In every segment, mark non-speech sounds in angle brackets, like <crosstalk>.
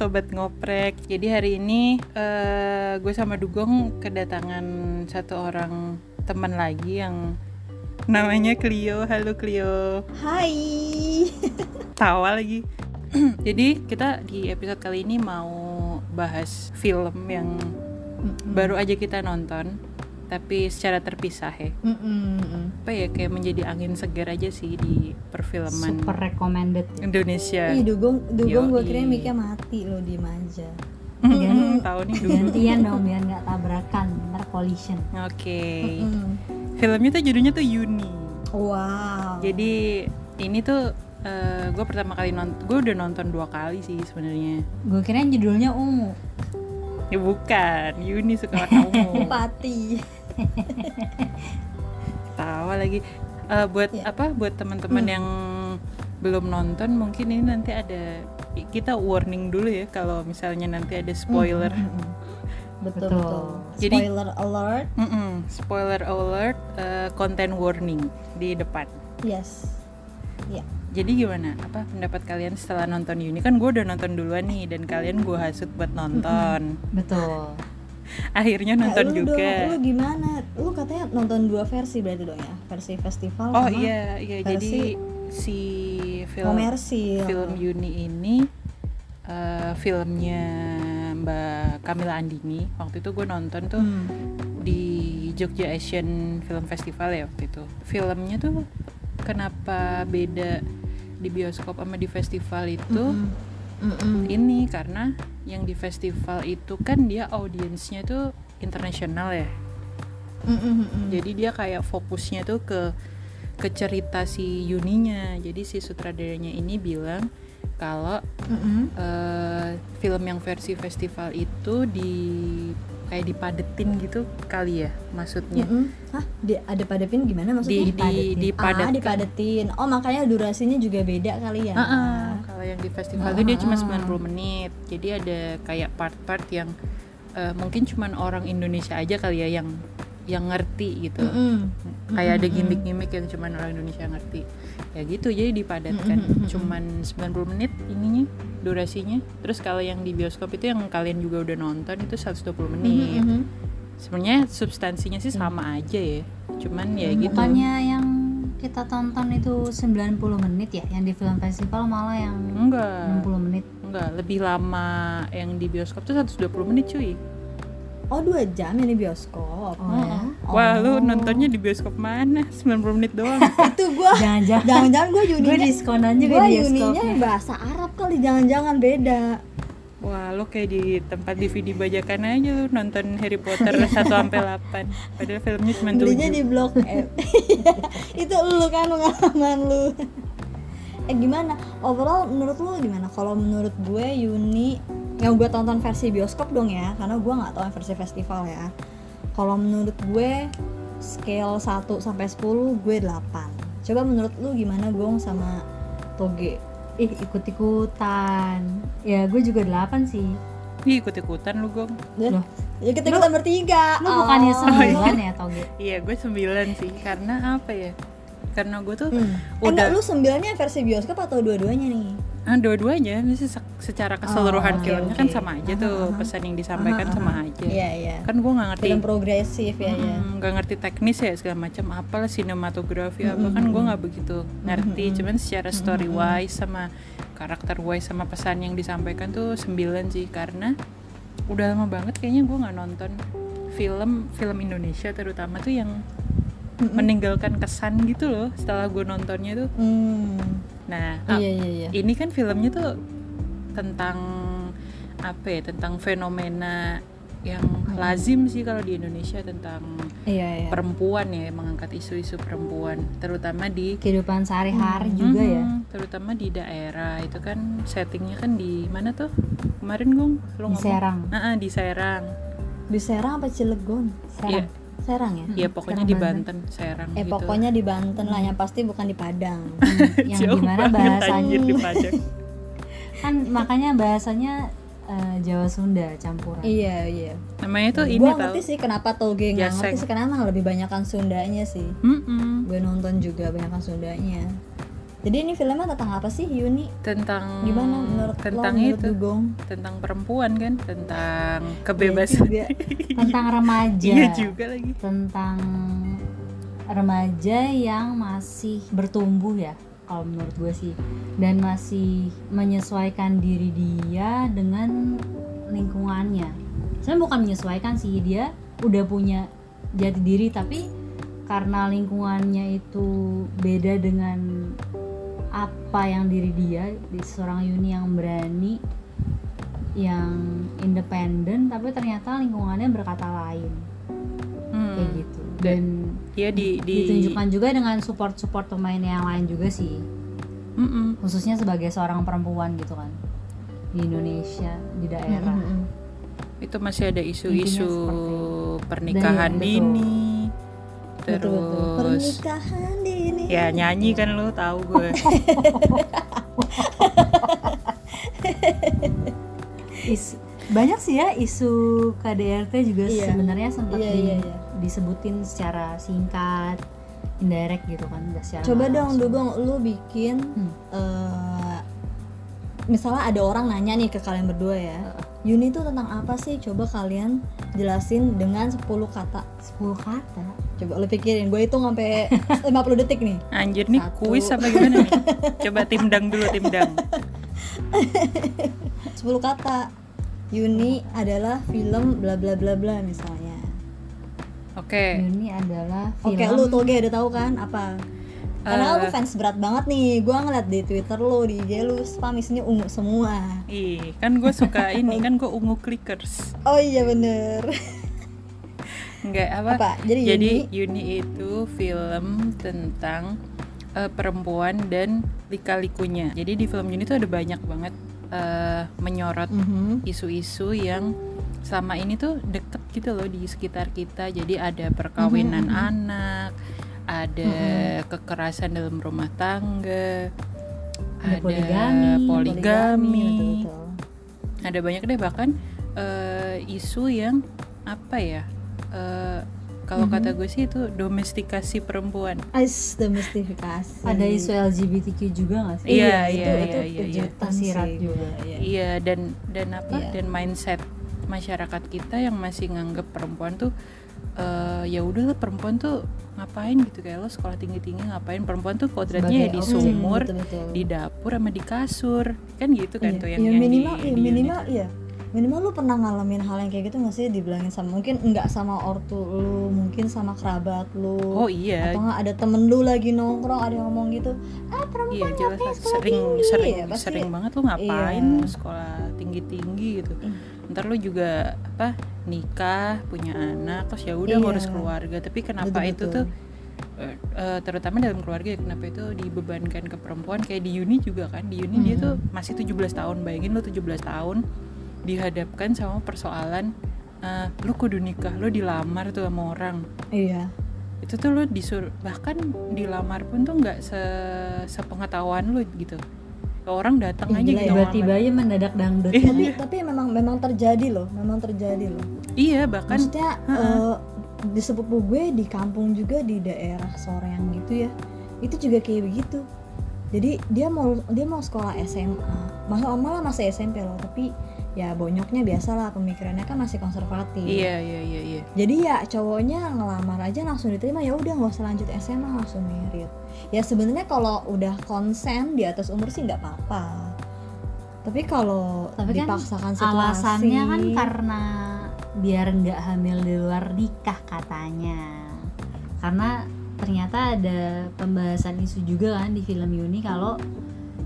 sobat ngoprek. Jadi hari ini eh, gue sama Dugong kedatangan satu orang teman lagi yang namanya Clio. Halo Clio. Hai. <laughs> Tawa lagi. <clears throat> Jadi kita di episode kali ini mau bahas film yang baru aja kita nonton tapi secara terpisah ya. Mm-mm. Apa ya kayak menjadi angin segar aja sih di perfilman super recommended ya. Indonesia. Ih, dugong, dugong gue kira miknya mati loh di aja. Hmm, tahu nih dulu. gantian dong biar nggak tabrakan ntar collision Oke. Mm. Filmnya tuh judulnya tuh Yuni. Wow. Jadi ini tuh gue pertama kali nonton, gue udah nonton dua kali sih sebenarnya. gue kira judulnya ungu Ya bukan, Yuni suka warna ungu. <laughs> Pati. <laughs> Tawa lagi. Eh, buat Ya. apa? Buat teman-teman Hmm. yang belum nonton, mungkin ini nanti ada kita warning dulu ya kalau misalnya nanti ada spoiler. Mm-mm. Betul, Betul. betul. Jadi- Spoiler alert. Mm-mm, spoiler alert, eh, content warning di depan. Yes. Ya. Jadi gimana? Apa pendapat kalian setelah nonton Yuni? Kan gue udah nonton duluan nih dan kalian gue hasut buat nonton. betul Akhirnya nonton lu juga. Dong, lu gimana? Lu katanya nonton dua versi berarti dong ya? Versi festival Oh sama iya, iya. Jadi versi si film komersil. film Yuni ini eh, filmnya Mbak Kamila Andini. Waktu itu gue nonton tuh Hmm. di Jogja Asian Film Festival ya waktu itu. Filmnya tuh kenapa beda di bioskop sama di festival itu? Mm-mm. Mm-mm. Ini karena yang di festival itu kan dia audiensnya tuh internasional ya. Mm-mm. Jadi dia kayak fokusnya tuh ke ke cerita si Yuninya. Jadi si sutradaranya ini bilang kalau Mm-mm. eh, film yang versi festival itu di kayak dipadetin gitu kali ya maksudnya. Mm-mm. Hah? Di, ada padepin gimana Di maksudnya? di dipadatkan. Ah, dipadetin. Oh, makanya durasinya juga beda kali ya. Ah, ah. Kalau yang di festival itu dia cuma Ah. 90 menit. Jadi ada kayak part-part yang eh, mungkin cuman orang Indonesia aja kali ya yang yang ngerti gitu. Mm-mm. Kayak ada gimmick-gimmick yang cuman orang Indonesia ngerti. Ya gitu, jadi dipadatkan Mm-mm. cuman 90 menit ininya durasinya. Terus kalau yang di bioskop itu yang kalian juga udah nonton itu 120 menit. Mm-mm. Sebenarnya substansinya sih sama aja ya. Cuman ya gitu. bukannya yang kita tonton itu 90 menit ya yang di film festival malah yang Enggak. 60 menit Enggak, lebih lama yang di bioskop tuh 120 menit cuy. Oh, dua jam ini bioskop. Oh, ya? Wah, lu Oh. nontonnya di bioskop mana? 90 menit doang. <laughs> Itu gua jangan-jangan jangan-jangan gua gue Yuni diskonan juga gua di Yuninya bioskopnya bahasa Arab kali jangan-jangan beda. Wah, lu kayak di tempat DVD bajakan aja lu nonton Harry Potter <laughs> 1 sampai 8. Padahal filmnya cuma 7. Belinya di Blok M. <laughs> Itu lu kan pengalaman lu. eh gimana? Overall menurut lu gimana? Kalau menurut gue Yuni yang gue tonton versi bioskop dong ya, karena gue nggak tahu versi festival ya. Kalau menurut gue scale 1 sampai 10 gue 8. Coba menurut lu gimana Gong sama Toge? Ih ikut-ikutan ya gue juga 8 sih Ih, ikut-ikutan lu, Gong. Loh. Ya kita ikutan bertiga. lu bukannya Oh. sembilan ya Toge Iya, gue 9 sih. Karena apa ya? Karena gue tuh Hmm. Eh, udah enggak, lu sembilannya versi bioskop atau dua-duanya nih? ah, dua-duanya ini se- secara keseluruhan Oh, oke, filmnya kan oke. sama aja tuh. Aha. Pesan yang disampaikan Aha, sama aja. Iya, iya. Kan gue nggak ngerti Film progresif ya, ya. Mm, nggak ngerti teknis ya segala macam apalah sinematografi apa Mm-mm. kan gue nggak begitu ngerti Mm-mm. cuman secara story wise sama karakter wise sama pesan yang disampaikan tuh 9 sih karena udah lama banget kayaknya gue nggak nonton film film Indonesia terutama tuh yang Mm-mm. meninggalkan kesan gitu loh setelah gue nontonnya tuh Hmm. nah ah, Iya, iya, iya. ini kan filmnya tuh tentang apa ya tentang fenomena yang lazim sih kalau di Indonesia tentang Iya, iya. perempuan ya mengangkat isu-isu perempuan terutama di kehidupan sehari-hari juga ya Mhm, terutama di daerah itu kan settingnya kan di mana tuh kemarin gung lu di ngomong Serang Ah, ah, di Serang Di Serang apa Cilegon? Iya. Serang Serang ya? ya pokoknya Serang di Banten. Banten Serang Eh gitu pokoknya di Banten lah, yang pasti bukan di Padang. <laughs> yang Jauh di mana banget, bahasanya di Padang. kan makanya bahasanya eh, Jawa Sunda campuran iya, iya. namanya tuh ini Gua tau ngerti sih kenapa Toge nggak ngerti sih karena emang lebih banyakan Sundanya sih. Mm-mm. Gue nonton juga banyakan Sundanya. Jadi ini filmnya tentang apa sih Yuni? tentang Gimana menurut tentang lo, menurut itu? Dugong? tentang perempuan kan? Tentang Iya kebebasan. juga. tentang remaja. <laughs> Iya juga lagi. Tentang remaja yang masih bertumbuh ya kalau menurut gue sih. Dan masih menyesuaikan diri dia dengan lingkungannya. Sebenarnya bukan menyesuaikan sih dia udah punya jati diri tapi karena lingkungannya itu beda dengan apa yang diri dia di seorang Yuni yang berani yang independen tapi ternyata lingkungannya berkata lain Hmm. kayak gitu dan Iya di di ditunjukkan juga dengan support support pemain yang lain juga sih Mm-mm. khususnya sebagai seorang perempuan gitu kan di Indonesia di daerah Mm-mm. itu masih ada isu-isu pernikahan Dan- betul. dini Betul, betul. terus Pernikahan. Ya nyanyi kan lo tahu gue <laughs> Is- banyak sih ya isu KDRT juga Iya. sebenarnya sempat Iya, di- iya, iya. disebutin secara singkat indirect gitu kan secara Coba dong. Dugong lu bikin Hmm. eh, misalnya ada orang nanya nih ke kalian berdua ya. Yuni itu tentang apa sih? Coba kalian jelasin dengan 10 kata. 10 kata Coba lu pikirin, gue hitung sampai <laughs> 50 detik nih. anjir nih Satu. kuis apa gimana nih coba timdang dulu timdang <laughs> 10 kata. Yuni adalah film bla bla bla bla misalnya. oke ini adalah film Oke, lu Toge udah tahu kan apa? Karena lu Eh. fans berat banget nih. Gua ngeliat di Twitter lu, di IG lu spam isinya ungu semua. Ih, kan gue suka ini kan gue ungu clickers Oh iya bener. Enggak apa? Apa? Jadi Jadi Yuni- Yuni itu film tentang eh, perempuan dan lika-likunya. Jadi di film Yuni itu ada banyak banget eh, menyorot Mhm. isu-isu yang selama ini tuh deket gitu loh di sekitar kita. Jadi ada perkawinan Mhm, mhm. anak, ada kekerasan dalam rumah tangga, Ada ada, poligami, poligami, betul-betul. ada banyak deh bahkan eh, isu yang apa ya? eh, kalau Mhm. kata gue sih itu domestikasi perempuan. Ais domestifikasi. ada isu LGBTQ juga nggak sih Iya, Iya, iya, itu, iya, itu iya, Tersirat juga. iya. Iya dan dan apa Iya. dan mindset masyarakat kita yang masih nganggep perempuan tuh eh ya udah lah perempuan tuh ngapain gitu kayak lo sekolah tinggi tinggi ngapain perempuan tuh kodratnya ya di sumur betul, betul. di dapur sama di kasur kan gitu kan Iya. tuh yang ya, yang minimal di, ya, di minimal iya minimal lu pernah ngalamin hal yang kayak gitu nggak sih dibilangin sama mungkin nggak sama ortu lu mungkin sama kerabat lu oh iya atau nggak ada temen lu lagi nongkrong ada yang ngomong gitu ah iya perempuan jelas lah. sekolah sering tinggi?" sering Ya, pasti- sering banget lu ngapain Iya. sekolah tinggi tinggi gitu Ih. Ntar lu juga apa nikah punya anak terus ya udah Iya. ngurus keluarga tapi kenapa itu Betul-betul. tuh eh, terutama dalam keluarga ya kenapa itu dibebankan ke perempuan kayak di uni juga kan di uni dia Mhm. tuh masih 17 tahun bayangin lu 17 tahun dihadapkan sama persoalan eh, lu kudu nikah lu dilamar tuh sama orang iya itu tuh lu disuruh bahkan dilamar pun tuh nggak se sepengetahuan lu gitu orang datang Ih, aja gila gitu. ya. tiba-tiba aja mendadak dangdut. Eh, tapi tapi memang memang terjadi loh memang terjadi loh. Iya bahkan maksudnya eh, di sepupu gue di kampung juga di daerah Soreang gitu ya itu juga kayak begitu. Jadi dia mau dia mau sekolah SMA malah malah masih SMP loh tapi ya bonyoknya biasalah pemikirannya kan masih konservatif. Iya iya iya iya. Jadi ya cowoknya ngelamar aja langsung diterima ya udah nggak usah lanjut SMA langsung merit. Ya sebenarnya kalau udah konsen di atas umur sih nggak apa-apa. Tapi kalau Tapi kan dipaksakan situasi alasannya kan karena biar nggak hamil di luar nikah katanya. Karena ternyata ada pembahasan isu juga kan di film Yuni kalau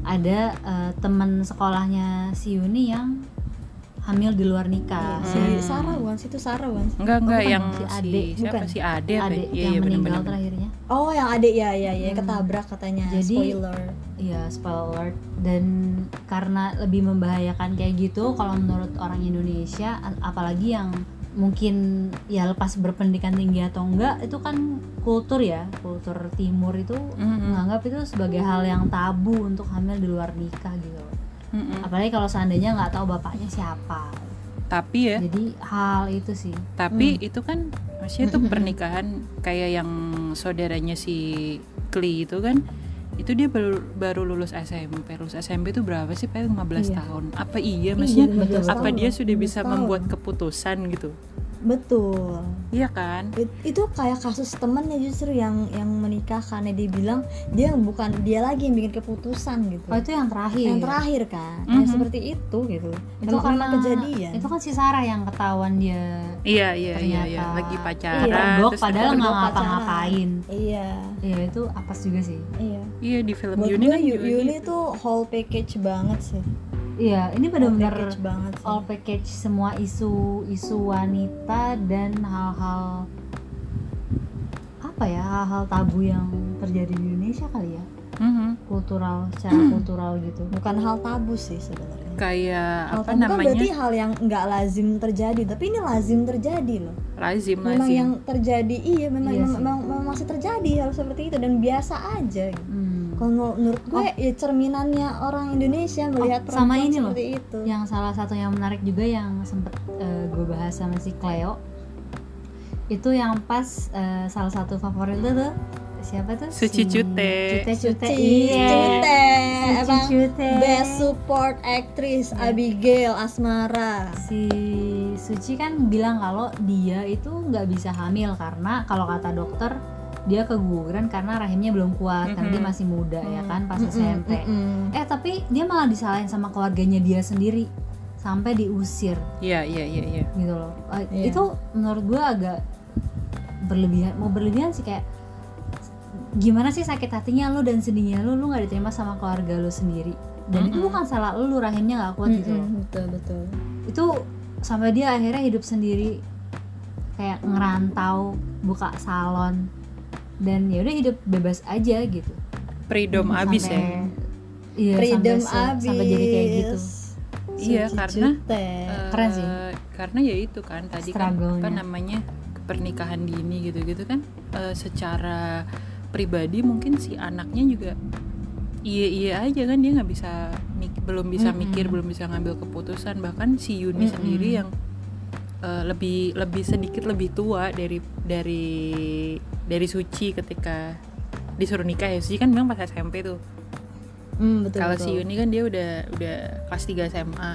ada eh, teman sekolahnya si Yuni yang hamil di luar nikah si Hmm. Sarah bukan sih itu Sarah bukan sih? enggak enggak bukan, yang si si, Ade, siapa bukan. si Ade adik ya? Iya, yang iya, meninggal bener-bener. terakhirnya Oh yang adik ya ya ya Hmm. ketabrak katanya Jadi- spoiler. Iya, spoiler alert. Dan karena lebih membahayakan kayak gitu, kalau menurut orang Indonesia, apalagi yang mungkin ya lepas berpendidikan tinggi atau enggak, itu kan kultur ya, kultur timur itu Mm-mm. menganggap itu sebagai hal yang tabu untuk hamil di luar nikah gitu. Mm-mm. Apalagi kalau seandainya nggak tahu bapaknya siapa. tapi ya Jadi hal itu sih. tapi Hmm. itu kan maksudnya tuh pernikahan kayak yang saudaranya si Kli itu kan itu dia baru baru lulus SMP lulus SMP itu berapa sih paling 15 Iya. tahun apa iya maksudnya Iya, 15 apa tahun dia sudah 15 bisa tahun. membuat keputusan gitu betul. Iya kan? It- itu kayak kasus temennya justru yang yang menikah karena dia bilang dia bukan dia lagi yang bikin keputusan gitu. Oh itu yang terakhir? Yang terakhir kan? Yang Mhm. seperti itu gitu. Itu Memang- karena kejadian. itu kan si Sarah yang ketahuan dia iya iya iya iya. ternyata lagi Iya. pacaran Kedok terus padahal nggak ngapa-ngapain. iya. Iya itu apes juga sih. Iya. Iya di film buat Yuni gue kan Yu- juga Yuni gitu. tuh whole package banget sih iya ini benar-benar sih. all package semua isu isu wanita dan hal-hal apa ya hal-hal tabu yang terjadi di Indonesia kali ya. Mhm. kultural secara <clears throat> kultural gitu. Bukan hal tabu sih sebenarnya. Kayak hal apa tabu kan berarti namanya hal yang nggak lazim terjadi tapi ini lazim terjadi loh. Lazim memang lazim. yang terjadi iya memang Iya memang- memang masih terjadi hal seperti itu dan biasa aja gitu. Kalau menur- menurut gue ya cerminannya orang Indonesia melihat Oh, sama perempuan ini loh. seperti itu yang salah satu yang menarik juga yang sempet gue bahas sama si Cleo itu yang pas eh, salah satu favorit lu tuh siapa tuh Suci Si Cute. Cute Cute iya Cute, emang Cute. best support actress Iya. Abigail Asmara si Suci kan bilang kalau dia itu nggak bisa hamil karena kalau kata dokter dia keguguran karena rahimnya belum kuat karena dia masih muda ya kan pas Mm-mm, SMP mm-mm. eh tapi dia malah disalahin sama keluarganya dia sendiri sampai diusir. Iya iya iya iya. Gitu loh. Eh, Iya. itu menurut gue agak berlebihan mau berlebihan sih kayak gimana sih sakit hatinya lu dan sedihnya lu? Lu nggak diterima sama keluarga lu sendiri. Dan itu Mm-mm. bukan salah lu rahimnya nggak kuat gitu loh. betul betul. Itu sampai dia akhirnya hidup sendiri kayak ngerantau buka salon dan ya udah hidup bebas aja gitu freedom abis ya Sampai- iya freedom sampai, abis sampai jadi kayak gitu Iya, Suci karena. Eh, Keren sih. karena ya itu kan tadi kan apa namanya pernikahan dini gitu-gitu kan eh, secara pribadi mungkin si anaknya juga iya iya aja kan dia nggak bisa mik- belum bisa Mm-mm. mikir belum bisa ngambil keputusan bahkan si Yuni Mm-mm. sendiri yang eh, lebih lebih sedikit lebih tua dari dari dari Suci ketika disuruh nikah ya. Suci kan memang pas SMP tuh. Hmm, betul, kalau si Yuni kan dia udah udah kelas 3 SMA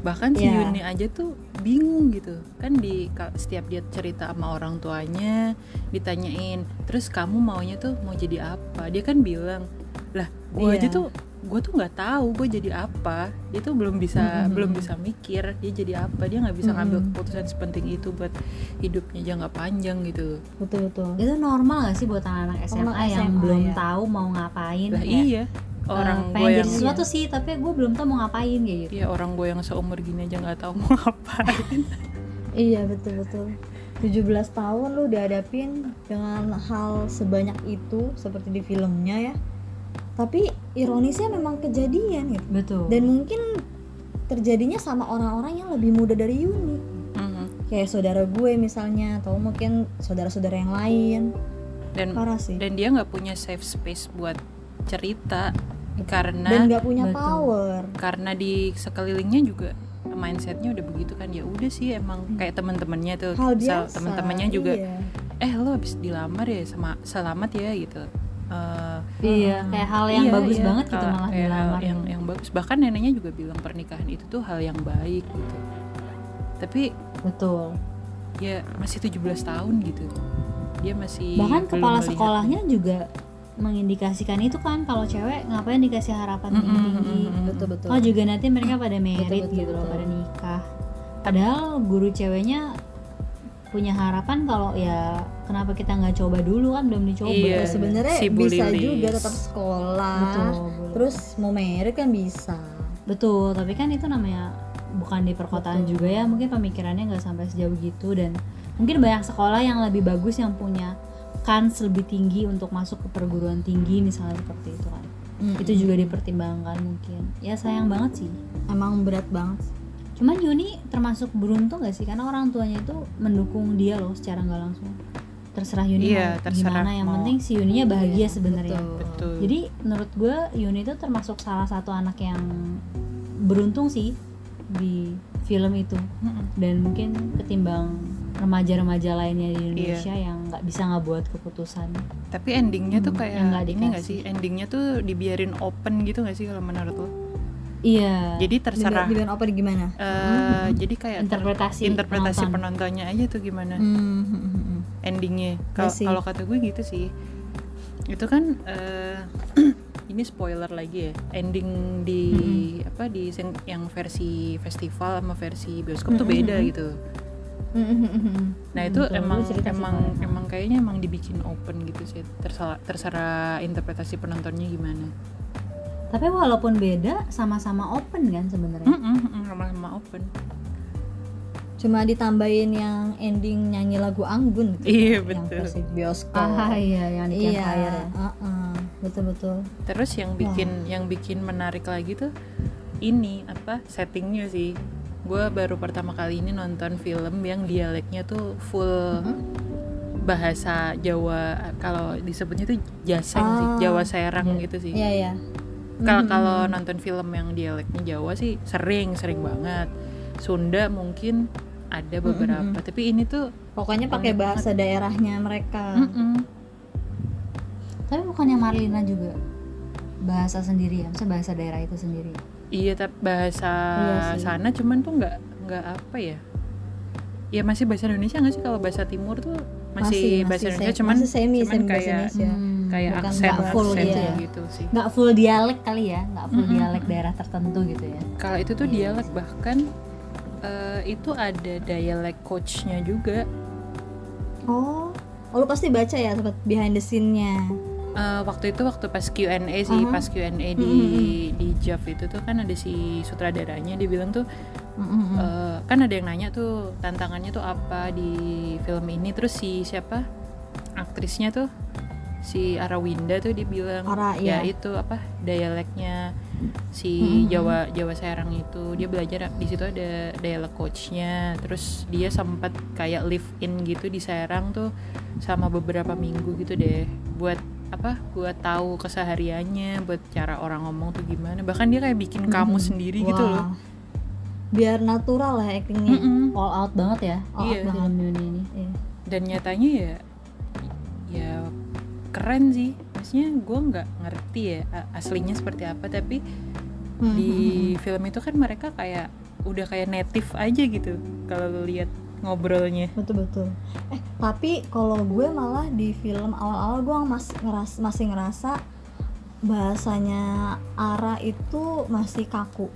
bahkan si Iya. Yuni aja tuh bingung gitu. Kan di setiap dia cerita sama orang tuanya ditanyain terus kamu maunya tuh mau jadi apa? Dia kan bilang lah gue aja Iya. tuh gue tuh nggak tahu gue jadi apa dia tuh belum bisa Mm-mm. belum bisa mikir dia jadi apa dia nggak bisa ngambil Mm-mm. keputusan sepenting itu buat hidupnya jangka panjang gitu betul betul itu normal gak sih buat anak-anak SMA, Anak yang SMA, belum ya. tahu mau ngapain lah kayak, iya eh, orang pengen gue jadi yang sesuatu sih tapi gue belum tahu mau ngapain kayak gitu Iya orang gue yang seumur gini aja nggak tahu mau <laughs> ngapain. Iya betul betul. 17 tahun lu dihadapin dengan hal sebanyak itu seperti di filmnya ya. Tapi ironisnya memang kejadian gitu. betul Dan mungkin terjadinya sama orang-orang yang lebih muda dari Yuni. Mhm. Kayak saudara gue misalnya atau mungkin saudara-saudara yang lain. Dan Parah sih. dan dia nggak punya safe space buat cerita karena Dan nggak punya Betul. power. karena di sekelilingnya juga mindsetnya udah begitu kan ya udah sih emang kayak teman-temannya tuh Hal misal teman-temannya juga iya. eh lo habis dilamar ya sama selamat ya gitu Eh, iya. Kayak hal yang iya, bagus iya, banget gitu malah hal dilamar. yang yang bagus. Bahkan neneknya juga bilang pernikahan itu tuh hal yang baik gitu. Tapi betul. ya masih 17 tahun gitu. Dia masih bahkan kepala melihat- sekolahnya juga mengindikasikan itu kan kalau cewek ngapain dikasih harapan tinggi? tinggi. Betul betul. oh juga nanti mereka pada merit betul, gitu loh pada nikah. Padahal guru ceweknya punya harapan kalau ya kenapa kita nggak coba dulu kan belum dicoba Iya. Ya, sebenarnya Si bisa Lilis. juga tetap sekolah. betul boleh. Terus mau merit kan bisa. betul tapi kan itu namanya bukan di perkotaan Betul. juga ya mungkin pemikirannya nggak sampai sejauh gitu dan mungkin banyak sekolah yang lebih bagus yang punya kans lebih tinggi untuk masuk ke perguruan tinggi misalnya seperti itu kan itu juga dipertimbangkan mungkin ya sayang banget sih emang berat banget. Cuman Yuni termasuk beruntung gak sih karena orang tuanya itu mendukung dia loh secara nggak langsung terserah Yuni Iya, mau terserah gimana yang mau. penting si Yuninya bahagia Iya, sebenarnya betul. betul jadi menurut gue Yuni itu termasuk salah satu anak yang beruntung sih di film itu dan mungkin ketimbang remaja-remaja lainnya di Indonesia Iya. yang nggak bisa ngebuat keputusan tapi endingnya tuh Hmm, kayak yang nggak ini dikasih. sih endingnya tuh dibiarin open gitu nggak sih kalau menurut lo iya. Jadi terserah. Di apa gimana? eh, jadi kayak ter- interpretasi interpretasi penonton. penontonnya aja tuh gimana? Hmm, hmm, hmm, hmm. endingnya. Kalau kata gue gitu sih. Itu kan eh, <clears throat> ini spoiler lagi ya. Ending di apa di yang versi festival sama versi bioskop tuh beda gitu. Hmm, hmm, hmm, hmm. nah itu Betul, emang emang emang kayaknya emang dibikin open gitu sih. Terserah terserah interpretasi penontonnya gimana tapi walaupun beda sama-sama open kan sebenarnya sama-sama open Cuma ditambahin yang ending nyanyi lagu Anggun gitu. Iya, Yang betul. versi bioskop. ah iya yang di iya, ya uh-uh, betul-betul. Terus yang bikin yang bikin menarik lagi tuh ini apa settingnya sih. Gue baru pertama kali ini nonton film yang dialeknya tuh full bahasa Jawa. Kalau disebutnya tuh jaseng sih, Ah, Jawa Serang iya. gitu sih. Iya, iya. Kalau Mhm. kalau nonton film yang dialeknya Jawa sih sering sering banget. Sunda mungkin ada beberapa, tapi ini tuh Pokoknya pakai bahasa daerahnya mereka. mm-mm. tapi bukannya Marlina juga bahasa sendiri ya maksudnya bahasa daerah itu sendiri Iya, tapi bahasa Iya sih. sana cuman tuh nggak nggak apa ya? Ya masih bahasa Indonesia nggak sih kalau bahasa Timur tuh masih, bahasa Indonesia se- cuman masih semi, cuman semi bahasa kayak Indonesia. Hmm, kayak bukan aksen full aksen gitu ya. gitu sih. nggak full dialek kali ya nggak full Mm-mm. dialek daerah tertentu gitu ya Kalau itu tuh Iya dialek bahkan eh, itu ada dialek coachnya juga. Oh, oh lu pasti baca ya sempat behind the scene-nya. Eh, waktu itu waktu pas Q&A sih, Uh-huh. pas Q&A di di Jav itu tuh kan ada si sutradaranya dia bilang tuh Mm-mm. Eh, kan ada yang nanya tuh tantangannya tuh apa di film ini terus si siapa aktrisnya tuh si Arawinda tuh dia bilang Ara, ya iya. itu apa dialeknya si Jawa Jawa Serang itu dia belajar di situ ada dialek coachnya terus dia sempat kayak live in gitu di Serang tuh sama beberapa minggu gitu deh buat apa buat tahu kesehariannya buat cara orang ngomong tuh gimana bahkan dia kayak bikin kamu sendiri gitu Wah. loh Biar natural lah actingnya. Mm-mm. all out banget ya All Iya. out banget. film ini Iya. dan nyatanya ya ya keren sih. Maksudnya gue nggak ngerti ya aslinya seperti apa tapi Hmm, di hmm, hmm. film itu kan mereka kayak udah kayak native aja gitu kalau lu lihat ngobrolnya. Betul betul. Eh tapi kalau gue malah di film awal-awal gue masih ngeras masih ngerasa bahasanya Ara itu masih kaku.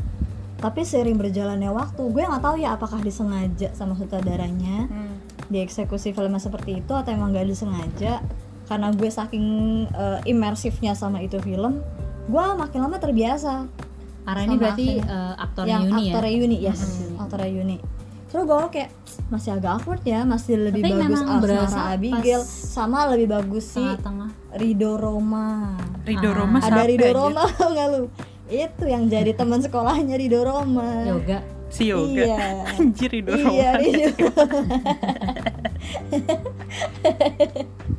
Tapi sering berjalannya waktu gue nggak tahu ya apakah disengaja sama sutradaranya dieksekusi filmnya seperti itu atau emang gak disengaja karena gue saking eh, imersifnya sama itu film gue makin lama terbiasa Ara ini berarti eh, aktor yang Yuni ya? aktornya Yuni yes Mm-mm. aktornya Yuni. Terus gue kayak masih agak awkward ya masih lebih Tapi bagus Asmara Abigail sama lebih bagus si Rido Roma. Rido Ah, Roma ada Rido? Roma <laughs> nggak lu? Itu yang jadi teman sekolahnya Rido Roma. Yoga. Si yoga. Iya. <laughs> Anjir Rido Roma. Iya Rido <laughs>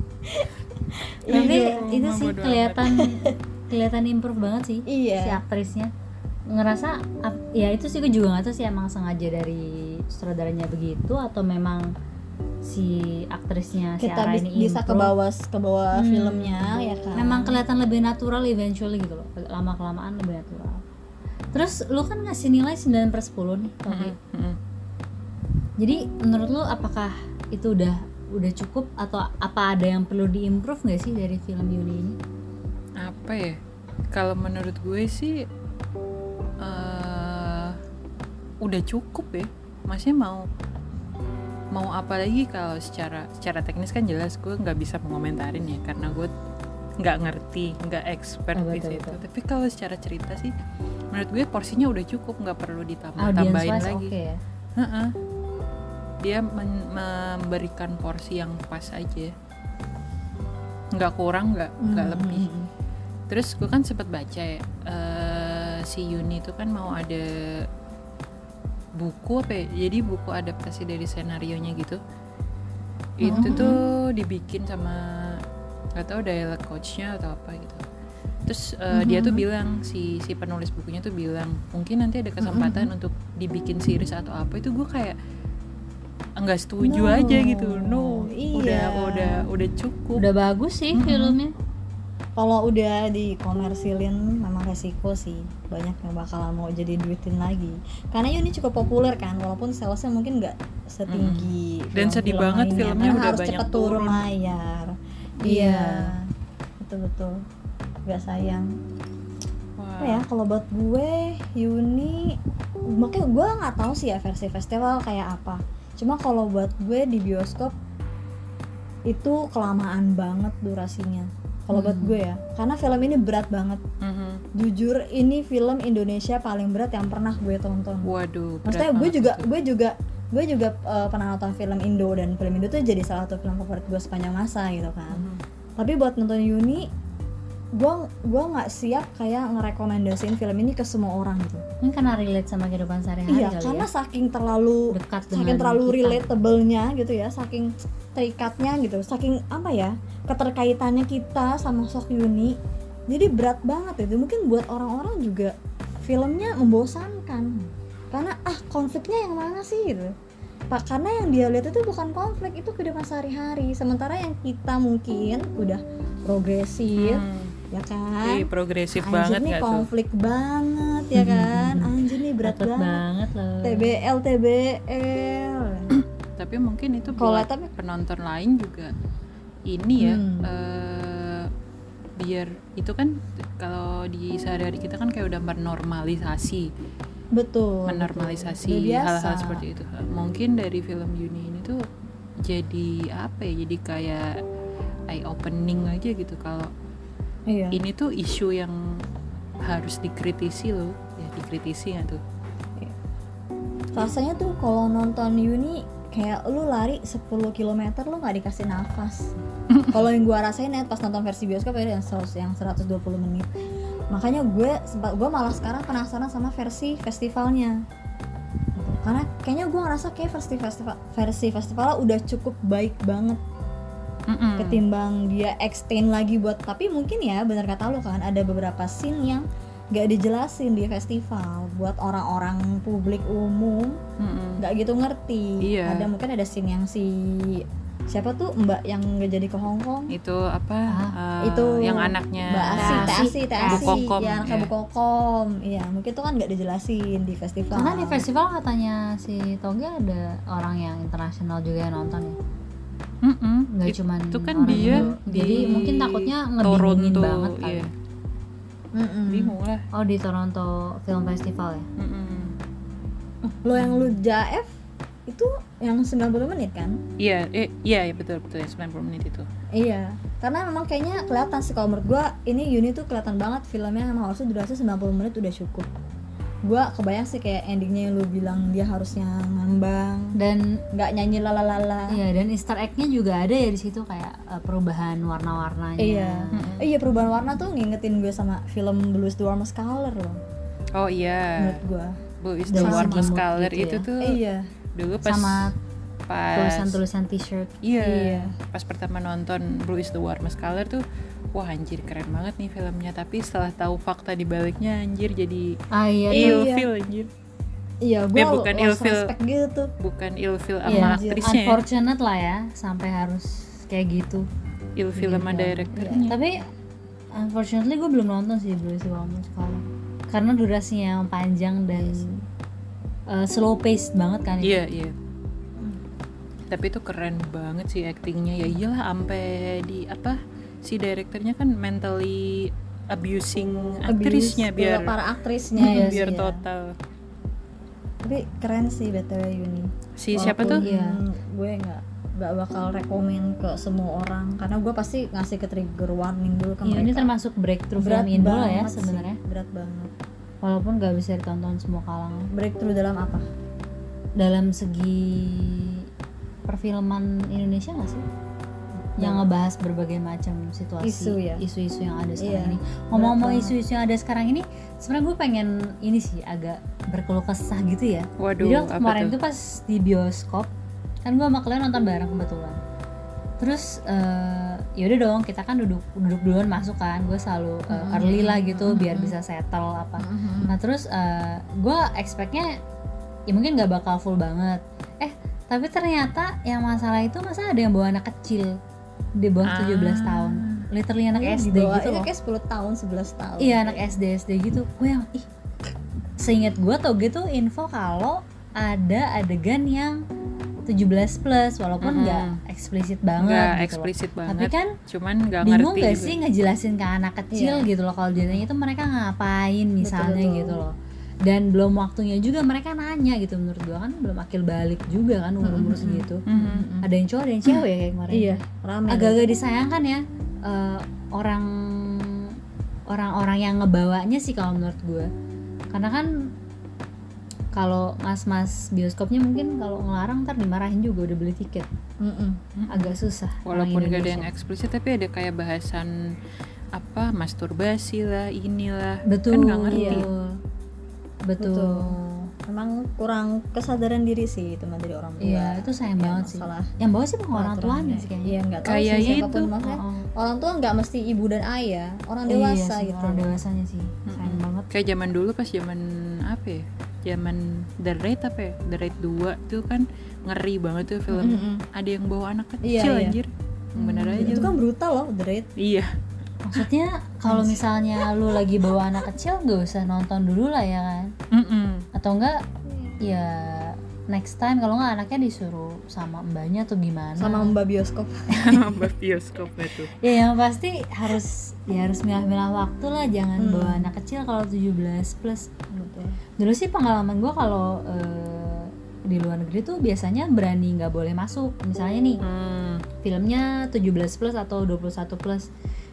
tapi Iya. itu sih kelihatan kelihatan improve banget sih Iya. si aktrisnya ngerasa ya itu sih gue juga nggak tahu sih emang sengaja dari sutradaranya begitu atau memang si aktrisnya si kita ini bisa ke bawah ke bawah Hmm. filmnya ya kan memang kelihatan lebih natural eventually gitu loh lama kelamaan lebih natural terus lu kan ngasih nilai 9 per 10 nih Toki. Mm, mm. jadi menurut lu apakah itu udah udah cukup atau apa ada yang perlu diimprove nggak sih dari film Yuni ini? Apa ya? Kalau menurut gue sih eh udah cukup ya. Maksudnya mau mau apa lagi kalau secara secara teknis kan jelas gue nggak bisa mengomentarin ya karena gue nggak ngerti nggak expert Oh, di situ. tapi kalau secara cerita sih menurut gue porsinya udah cukup nggak perlu ditambah audience tambahin lagi. oke ya? Heeh. Dia memberikan porsi yang pas aja nggak kurang nggak nggak Hmm, lebih hmm, hmm. Terus gue kan sempet baca ya eh, si Yuni itu kan mau ada buku apa ya? Jadi buku adaptasi dari senarionya gitu. Itu Hmm. tuh dibikin sama nggak tahu dialog coachnya atau apa gitu. Terus eh, dia tuh bilang si si penulis bukunya tuh bilang mungkin nanti ada kesempatan untuk dibikin series atau apa itu gue kayak nggak setuju No. aja gitu. No Iya. udah udah udah cukup. Udah bagus sih Mm-mm. filmnya. Kalau udah dikomersilin memang resiko sih. Banyak yang bakal mau jadi duitin lagi. Karena ini cukup populer kan walaupun salesnya mungkin nggak setinggi Dan sedih banget lainnya, filmnya karena udah harus banyak cepet turun layar. Iya. iya. Betul betul gak sayang. Wah. apa ya kalau buat gue Yuni makanya gue nggak tahu sih ya versi festival kayak apa cuma kalau buat gue di bioskop itu kelamaan banget durasinya kalau buat Hmm. gue ya karena film ini berat banget Mhm. jujur ini film Indonesia paling berat yang pernah gue tonton waduh maksudnya gue juga gue juga gue juga uh, pernah nonton film Indo dan film Indo tuh jadi salah satu film favorit gue sepanjang masa gitu kan Mhm. tapi buat nonton Yuni gue gue nggak siap kayak ngerekomendasiin film ini ke semua orang gitu. Ini karena relate sama kehidupan sehari-hari iya kali karena ya saking terlalu dekat saking terlalu kita. relatable-nya gitu ya saking terikatnya gitu saking apa ya keterkaitannya kita sama sok Yuni jadi berat banget itu. Mungkin buat orang-orang juga filmnya membosankan. Karena ah konfliknya yang mana sih? gitu. Pak karena yang dia lihat itu bukan konflik itu kehidupan sehari-hari. Sementara yang kita mungkin udah progresif Hmm. Ya kan? Ih, progresif anjir banget nih nggak tuh? konflik banget ya kan? anjir nih berat banget. banget loh. TBL TBL <clears throat> tapi mungkin itu Kalau buat tapi- penonton lain juga ini ya Hmm. eh, biar itu kan kalau di sehari-hari kita kan kayak udah menormalisasi. Betul. Menormalisasi hal-hal seperti itu. Mungkin dari film Yuni ini tuh jadi apa ya? Jadi kayak eye opening aja gitu. Kalau iya. Ini tuh isu yang harus dikritisi loh. Ya dikritisi nggak tuh? Rasanya tuh kalau nonton Yuni kayak lu lari 10 km lu nggak dikasih nafas. <laughs> Kalau yang gua rasain ya pas nonton versi bioskop ya yang 100 yang 120 menit. Makanya gue sempat gue malah sekarang penasaran sama versi festivalnya. Karena kayaknya gue ngerasa kayak versi festival versi festival udah cukup baik banget Mm-mm. ketimbang dia extend lagi buat tapi mungkin ya bener kata lo kan ada beberapa scene yang gak dijelasin di festival buat orang-orang publik umum Mm-mm. nggak gitu ngerti Iya. ada mungkin ada scene yang si siapa tuh mbak yang nggak jadi ke Hong Kong itu apa Ah, eh, itu yang anaknya mbak Asi Asi. Teh Asi Teh Bu Asi Kokom, ya anaknya ya. Bu Kokom iya mungkin itu kan nggak dijelasin di festival karena di festival katanya si Toge ada orang yang internasional juga yang nonton ya Mm-mm. nggak It- cuman itu kan dia Indo. jadi di mungkin takutnya ngebingungin Toronto, banget kali iya. Mm-mm. bingung lah oh di Toronto Film Festival ya Mm-mm. lo yang lu jaef itu yang 90 menit kan iya eh iya iya, betul betul ya 90 menit itu Iya, karena memang kayaknya kelihatan sih kalau menurut gua ini Yuni tuh kelihatan banget filmnya emang harusnya durasi 90 menit udah cukup. Gua kebayang sih kayak endingnya yang lu bilang dia harusnya ngambang, dan nggak nyanyi lalalala. iya dan Easter egg-nya juga ada ya di situ kayak eh, perubahan warna-warnanya Iya. Eh, iya perubahan warna tuh ngingetin gue sama film Blues the Warmest Color loh, oh iya menurut gua. Bu is the segi warmest color gitu itu ya. tuh iya. dulu pas sama pas tulisan-tulisan t-shirt iya, Iya. pas pertama nonton Blue is the warmest color tuh wah anjir keren banget nih filmnya tapi setelah tahu fakta di baliknya anjir jadi ah iya Iya. tuh ilfeel anjir Iya, Eh, bukan lost ilfeel. respect gitu. bukan Iya, sama aktrisnya ya. unfortunate lah ya sampai harus kayak gitu ilfeel sama Iya. direkturnya tapi unfortunately gue belum nonton sih Blue is the Warmest Color karena durasinya yang panjang dan eh, slow pace banget kan iya iya tapi itu keren banget sih aktingnya ya iyalah sampai di apa si direkturnya kan mentally abusing aktrisnya Abuse biar para aktrisnya Iya biar sih ya. total. Tapi keren sih BTW Yuni. si siapa tuh? Walaupun Iya. gue nggak nggak bakal rekomen ke semua orang. Karena gue pasti ngasih ke trigger warning dulu ke Iya, mereka. ini termasuk breakthrough berat film Indo ya sebenarnya. berat banget. Walaupun gak bisa ditonton semua kalangan. Breakthrough dalam apa? Dalam segi perfilman Indonesia nggak sih? Yang ngebahas berbagai macam situasi Isu ya? isu-isu yang ada sekarang Iya, ini. Ngomong-ngomong isu-isu yang ada sekarang ini sebenarnya gue pengen ini sih agak berkeluh kesah gitu ya. Waduh jadi waktu kemarin tuh? pas di bioskop kan gue sama kalian nonton bareng kebetulan. Terus eh yaudah dong kita kan duduk duduk duluan masuk kan. Gue selalu eh, early lah gitu biar bisa settle apa. Nah terus gue expectnya ya mungkin nggak bakal full banget. Tapi ternyata yang masalah itu masa ada yang bawa anak kecil di bawah Ah. 17 tahun literally anak SD bawah- gitu ini loh kayak 10 tahun 11 tahun iya anak SD SD gitu gue yang ih seingat gue tau gitu info kalau ada adegan yang 17 plus walaupun nggak eksplisit banget nggak gitu loh. eksplisit tapi banget kan cuman nggak bingung ngerti gak juga. sih ngejelasin ke anak kecil Iya. gitu loh kalau dia itu mereka ngapain misalnya betul. gitu loh dan belum waktunya juga mereka nanya gitu. Menurut gua kan belum akil balik juga kan umur umur segitu. Mhm. ada yang cowok ada yang cewek ya kayak kemarin. Iya. Rame agak-agak disayangkan ya eh, orang orang-orang yang ngebawanya sih kalau menurut gue karena kan kalau mas-mas bioskopnya mungkin kalau ngelarang ntar dimarahin juga udah beli tiket. Mm-mm. agak susah walaupun gak ada yang eksplisit tapi ada kayak bahasan apa masturbasi lah inilah. Betul kan nggak ngerti. Iya. Betul, Betul. Emang kurang kesadaran diri sih itu mah dari orang tua. iya itu sayang Ya, banget sih masalah yang bawa sih bukan orang tuanya sih kayaknya Iya, nggak tahu Kayaknya sih siapa pun itu. maksudnya. Oh, oh. Orang tua nggak mesti ibu dan ayah, orang Iya dewasa sih, gitu. orang dewasanya sih sayang banget kayak zaman dulu pas zaman apa ya zaman The Raid apa ya The Raid 2 tuh kan ngeri banget tuh film Mm-mm. ada yang bawa anak kecil Iya, iya. anjir Yang bener aja Itu kan brutal loh, The Raid. iya maksudnya kalau misalnya lu lagi bawa anak kecil gak usah nonton dulu lah ya kan Mm-mm. atau enggak ya next time kalau nggak anaknya disuruh sama mbaknya atau gimana Sama mbak bioskop. Mbak bioskop itu <laughs> ya yang pasti harus ya harus milah-milah waktu lah jangan Hmm. bawa anak kecil kalau 17 plus Betul. dulu sih pengalaman gue kalau eh, di luar negeri tuh biasanya berani nggak boleh masuk misalnya nih Hmm. filmnya 17 plus atau 21 plus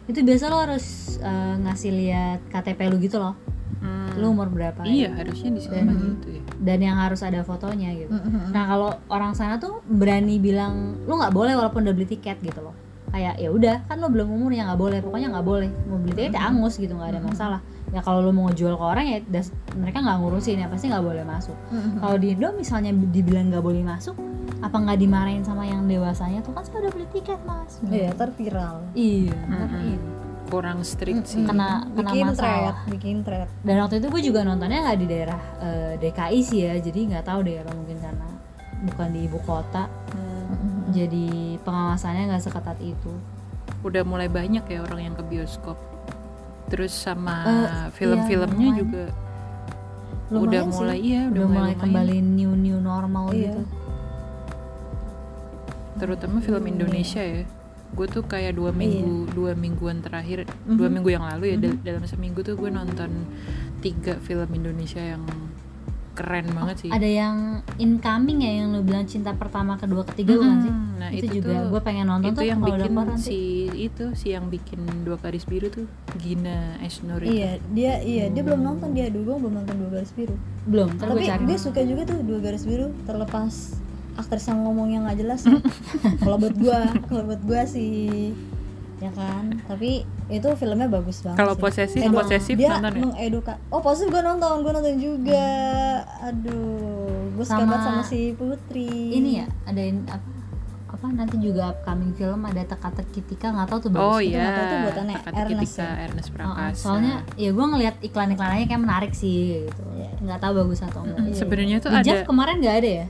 itu biasa lo harus eh, ngasih lihat KTP lu gitu loh Hmm. lu umur berapa iya harusnya di sana gitu ya dan yang harus ada fotonya gitu Mm-mm. Nah kalau orang sana tuh berani bilang lu nggak boleh walaupun udah beli tiket gitu loh. Kayak ya udah kan lo belum umur ya nggak boleh pokoknya nggak boleh mau beli tiket ya angus gitu nggak ada masalah. Ya kalau lo mau ngejual ke orang ya das- mereka nggak ngurusin ya pasti nggak boleh masuk. Kalau di Indo misalnya dibilang nggak boleh masuk apa nggak dimarahin sama yang dewasanya tuh kan saya udah beli tiket mas. Iya, ntar viral. Iya. Ini. kurang strict sih Kena kena bikin masalah. thread, bikin thread. Dan waktu itu gue juga nontonnya nggak di daerah eh, DKI sih ya jadi nggak tahu deh apa mungkin karena bukan di ibu kota Hmm. jadi pengawasannya nggak seketat itu udah mulai banyak ya orang yang ke bioskop terus sama Eh, film-filmnya iya, lumayan. juga Lumayan udah sih. mulai iya udah, mulai lumayan. kembali new new normal Iya. gitu terutama film Indonesia ya gue tuh kayak dua minggu dua mingguan terakhir dua Mhm. minggu yang lalu ya dal- dalam seminggu tuh gue nonton tiga film Indonesia yang keren banget sih ada yang incoming ya yang lu bilang cinta pertama kedua ketiga bukan Mm-mm. sih nah itu, itu, juga gue pengen nonton itu tuh yang bikin si itu si yang bikin dua garis biru tuh Gina Esnur itu. Iya, dia iya dia belum nonton dia dulu belum nonton dua garis biru. belum gue Tapi cari dia suka juga tuh dua garis biru terlepas aktris yang ngomong yang nggak jelas ya. <laughs> kalau buat gua, kalau buat gua sih ya kan. Tapi itu filmnya bagus banget. kalau posesif Edu- posesif dia nonton ya mengeduka. Oh posesif gua nonton, gua nonton juga. Aduh, gua suka Sama- banget sama si Putri. ini ya ada ap- apa nanti juga upcoming film ada teka-teki Tika nggak tahu tuh bagus oh itu iya nggak tahu tuh buatannya Teka-teki Ernest ya? Ernest Oh, oh, Prakasa soalnya ya gue ngeliat iklan-iklannya kayak menarik sih gitu Iya. nggak tahu bagus atau enggak Mm, sebenarnya tuh di ada kemarin nggak ada ya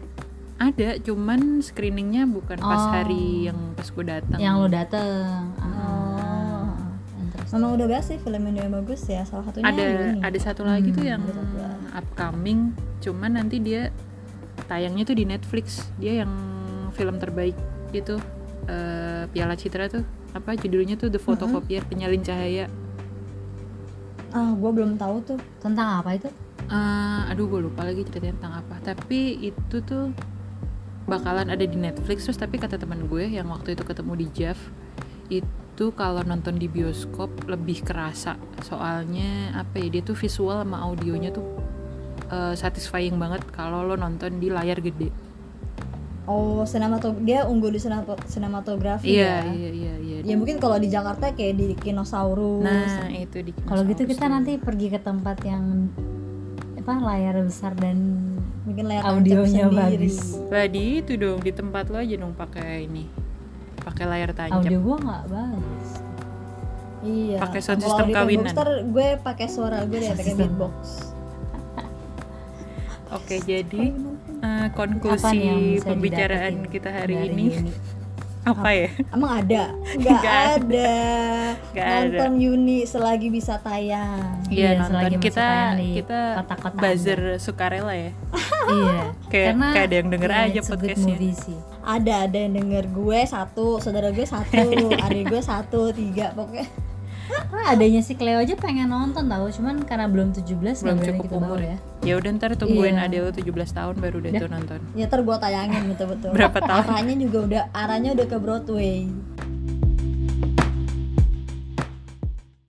ada cuman screeningnya bukan pas Oh. hari yang pas gue datang yang lo dateng Oh. ah, interesting. Memang udah banyak sih film Indo yang bagus ya. Salah satunya ada Yuni. ada satu lagi tuh Hmm, yang satu lagi. upcoming cuman nanti dia tayangnya tuh di Netflix dia yang film terbaik itu eh, Piala Citra tuh apa judulnya tuh The Photocopier Penyalin Cahaya Ah, gua belum tahu tuh. tentang apa itu Eh, aduh gue lupa lagi ceritanya tentang apa tapi itu tuh bakalan ada di Netflix. Terus tapi kata teman gue yang waktu itu ketemu di Jav itu kalau nonton di bioskop lebih kerasa. Soalnya apa ya dia tuh visual sama audionya tuh eh, satisfying banget kalau lo nonton di layar gede. Oh, sinemato dia unggul di sinemato- sinematografi iya ya. iya iya iya. Ya mungkin kalau di Jakarta kayak di Kinosaurus. nah itu di kalau gitu kita nanti pergi ke tempat yang apa layar besar dan mungkin layar audionya bagus. lah di itu dong di tempat lo aja dong pakai ini pakai layar tancap audio gua nggak bagus Iya. Pakai sound system kawinan. Gue pakai suara gue deh, pakai beatbox. Oke, jadi eh, yang konklusi pembicaraan kita hari ini Yuni? Apa ya? Emang ada? <laughs> Nggak ada. Ada. Nonton Yuni selagi bisa tayang. Iya, Iya, selagi nonton kita kita kota-kota buzzer sukarela ya. <laughs> iya <laughs> Kayak- karena kayak ada yang denger ya, aja podcastnya. sih Ada, ada yang denger gue satu, saudara gue satu, adik gue satu, tiga, pokoknya Ah, adanya si Cleo aja pengen nonton tahu cuman karena belum 17 Belum nggak berani cukup kita umur bawa ya. Ya udah ntar tungguin Iya. adek lu 17 tahun baru deh tuh nonton. ya ntar gue tayangin betul-betul. Berapa tahun? Arahnya juga udah, arahnya udah ke Broadway.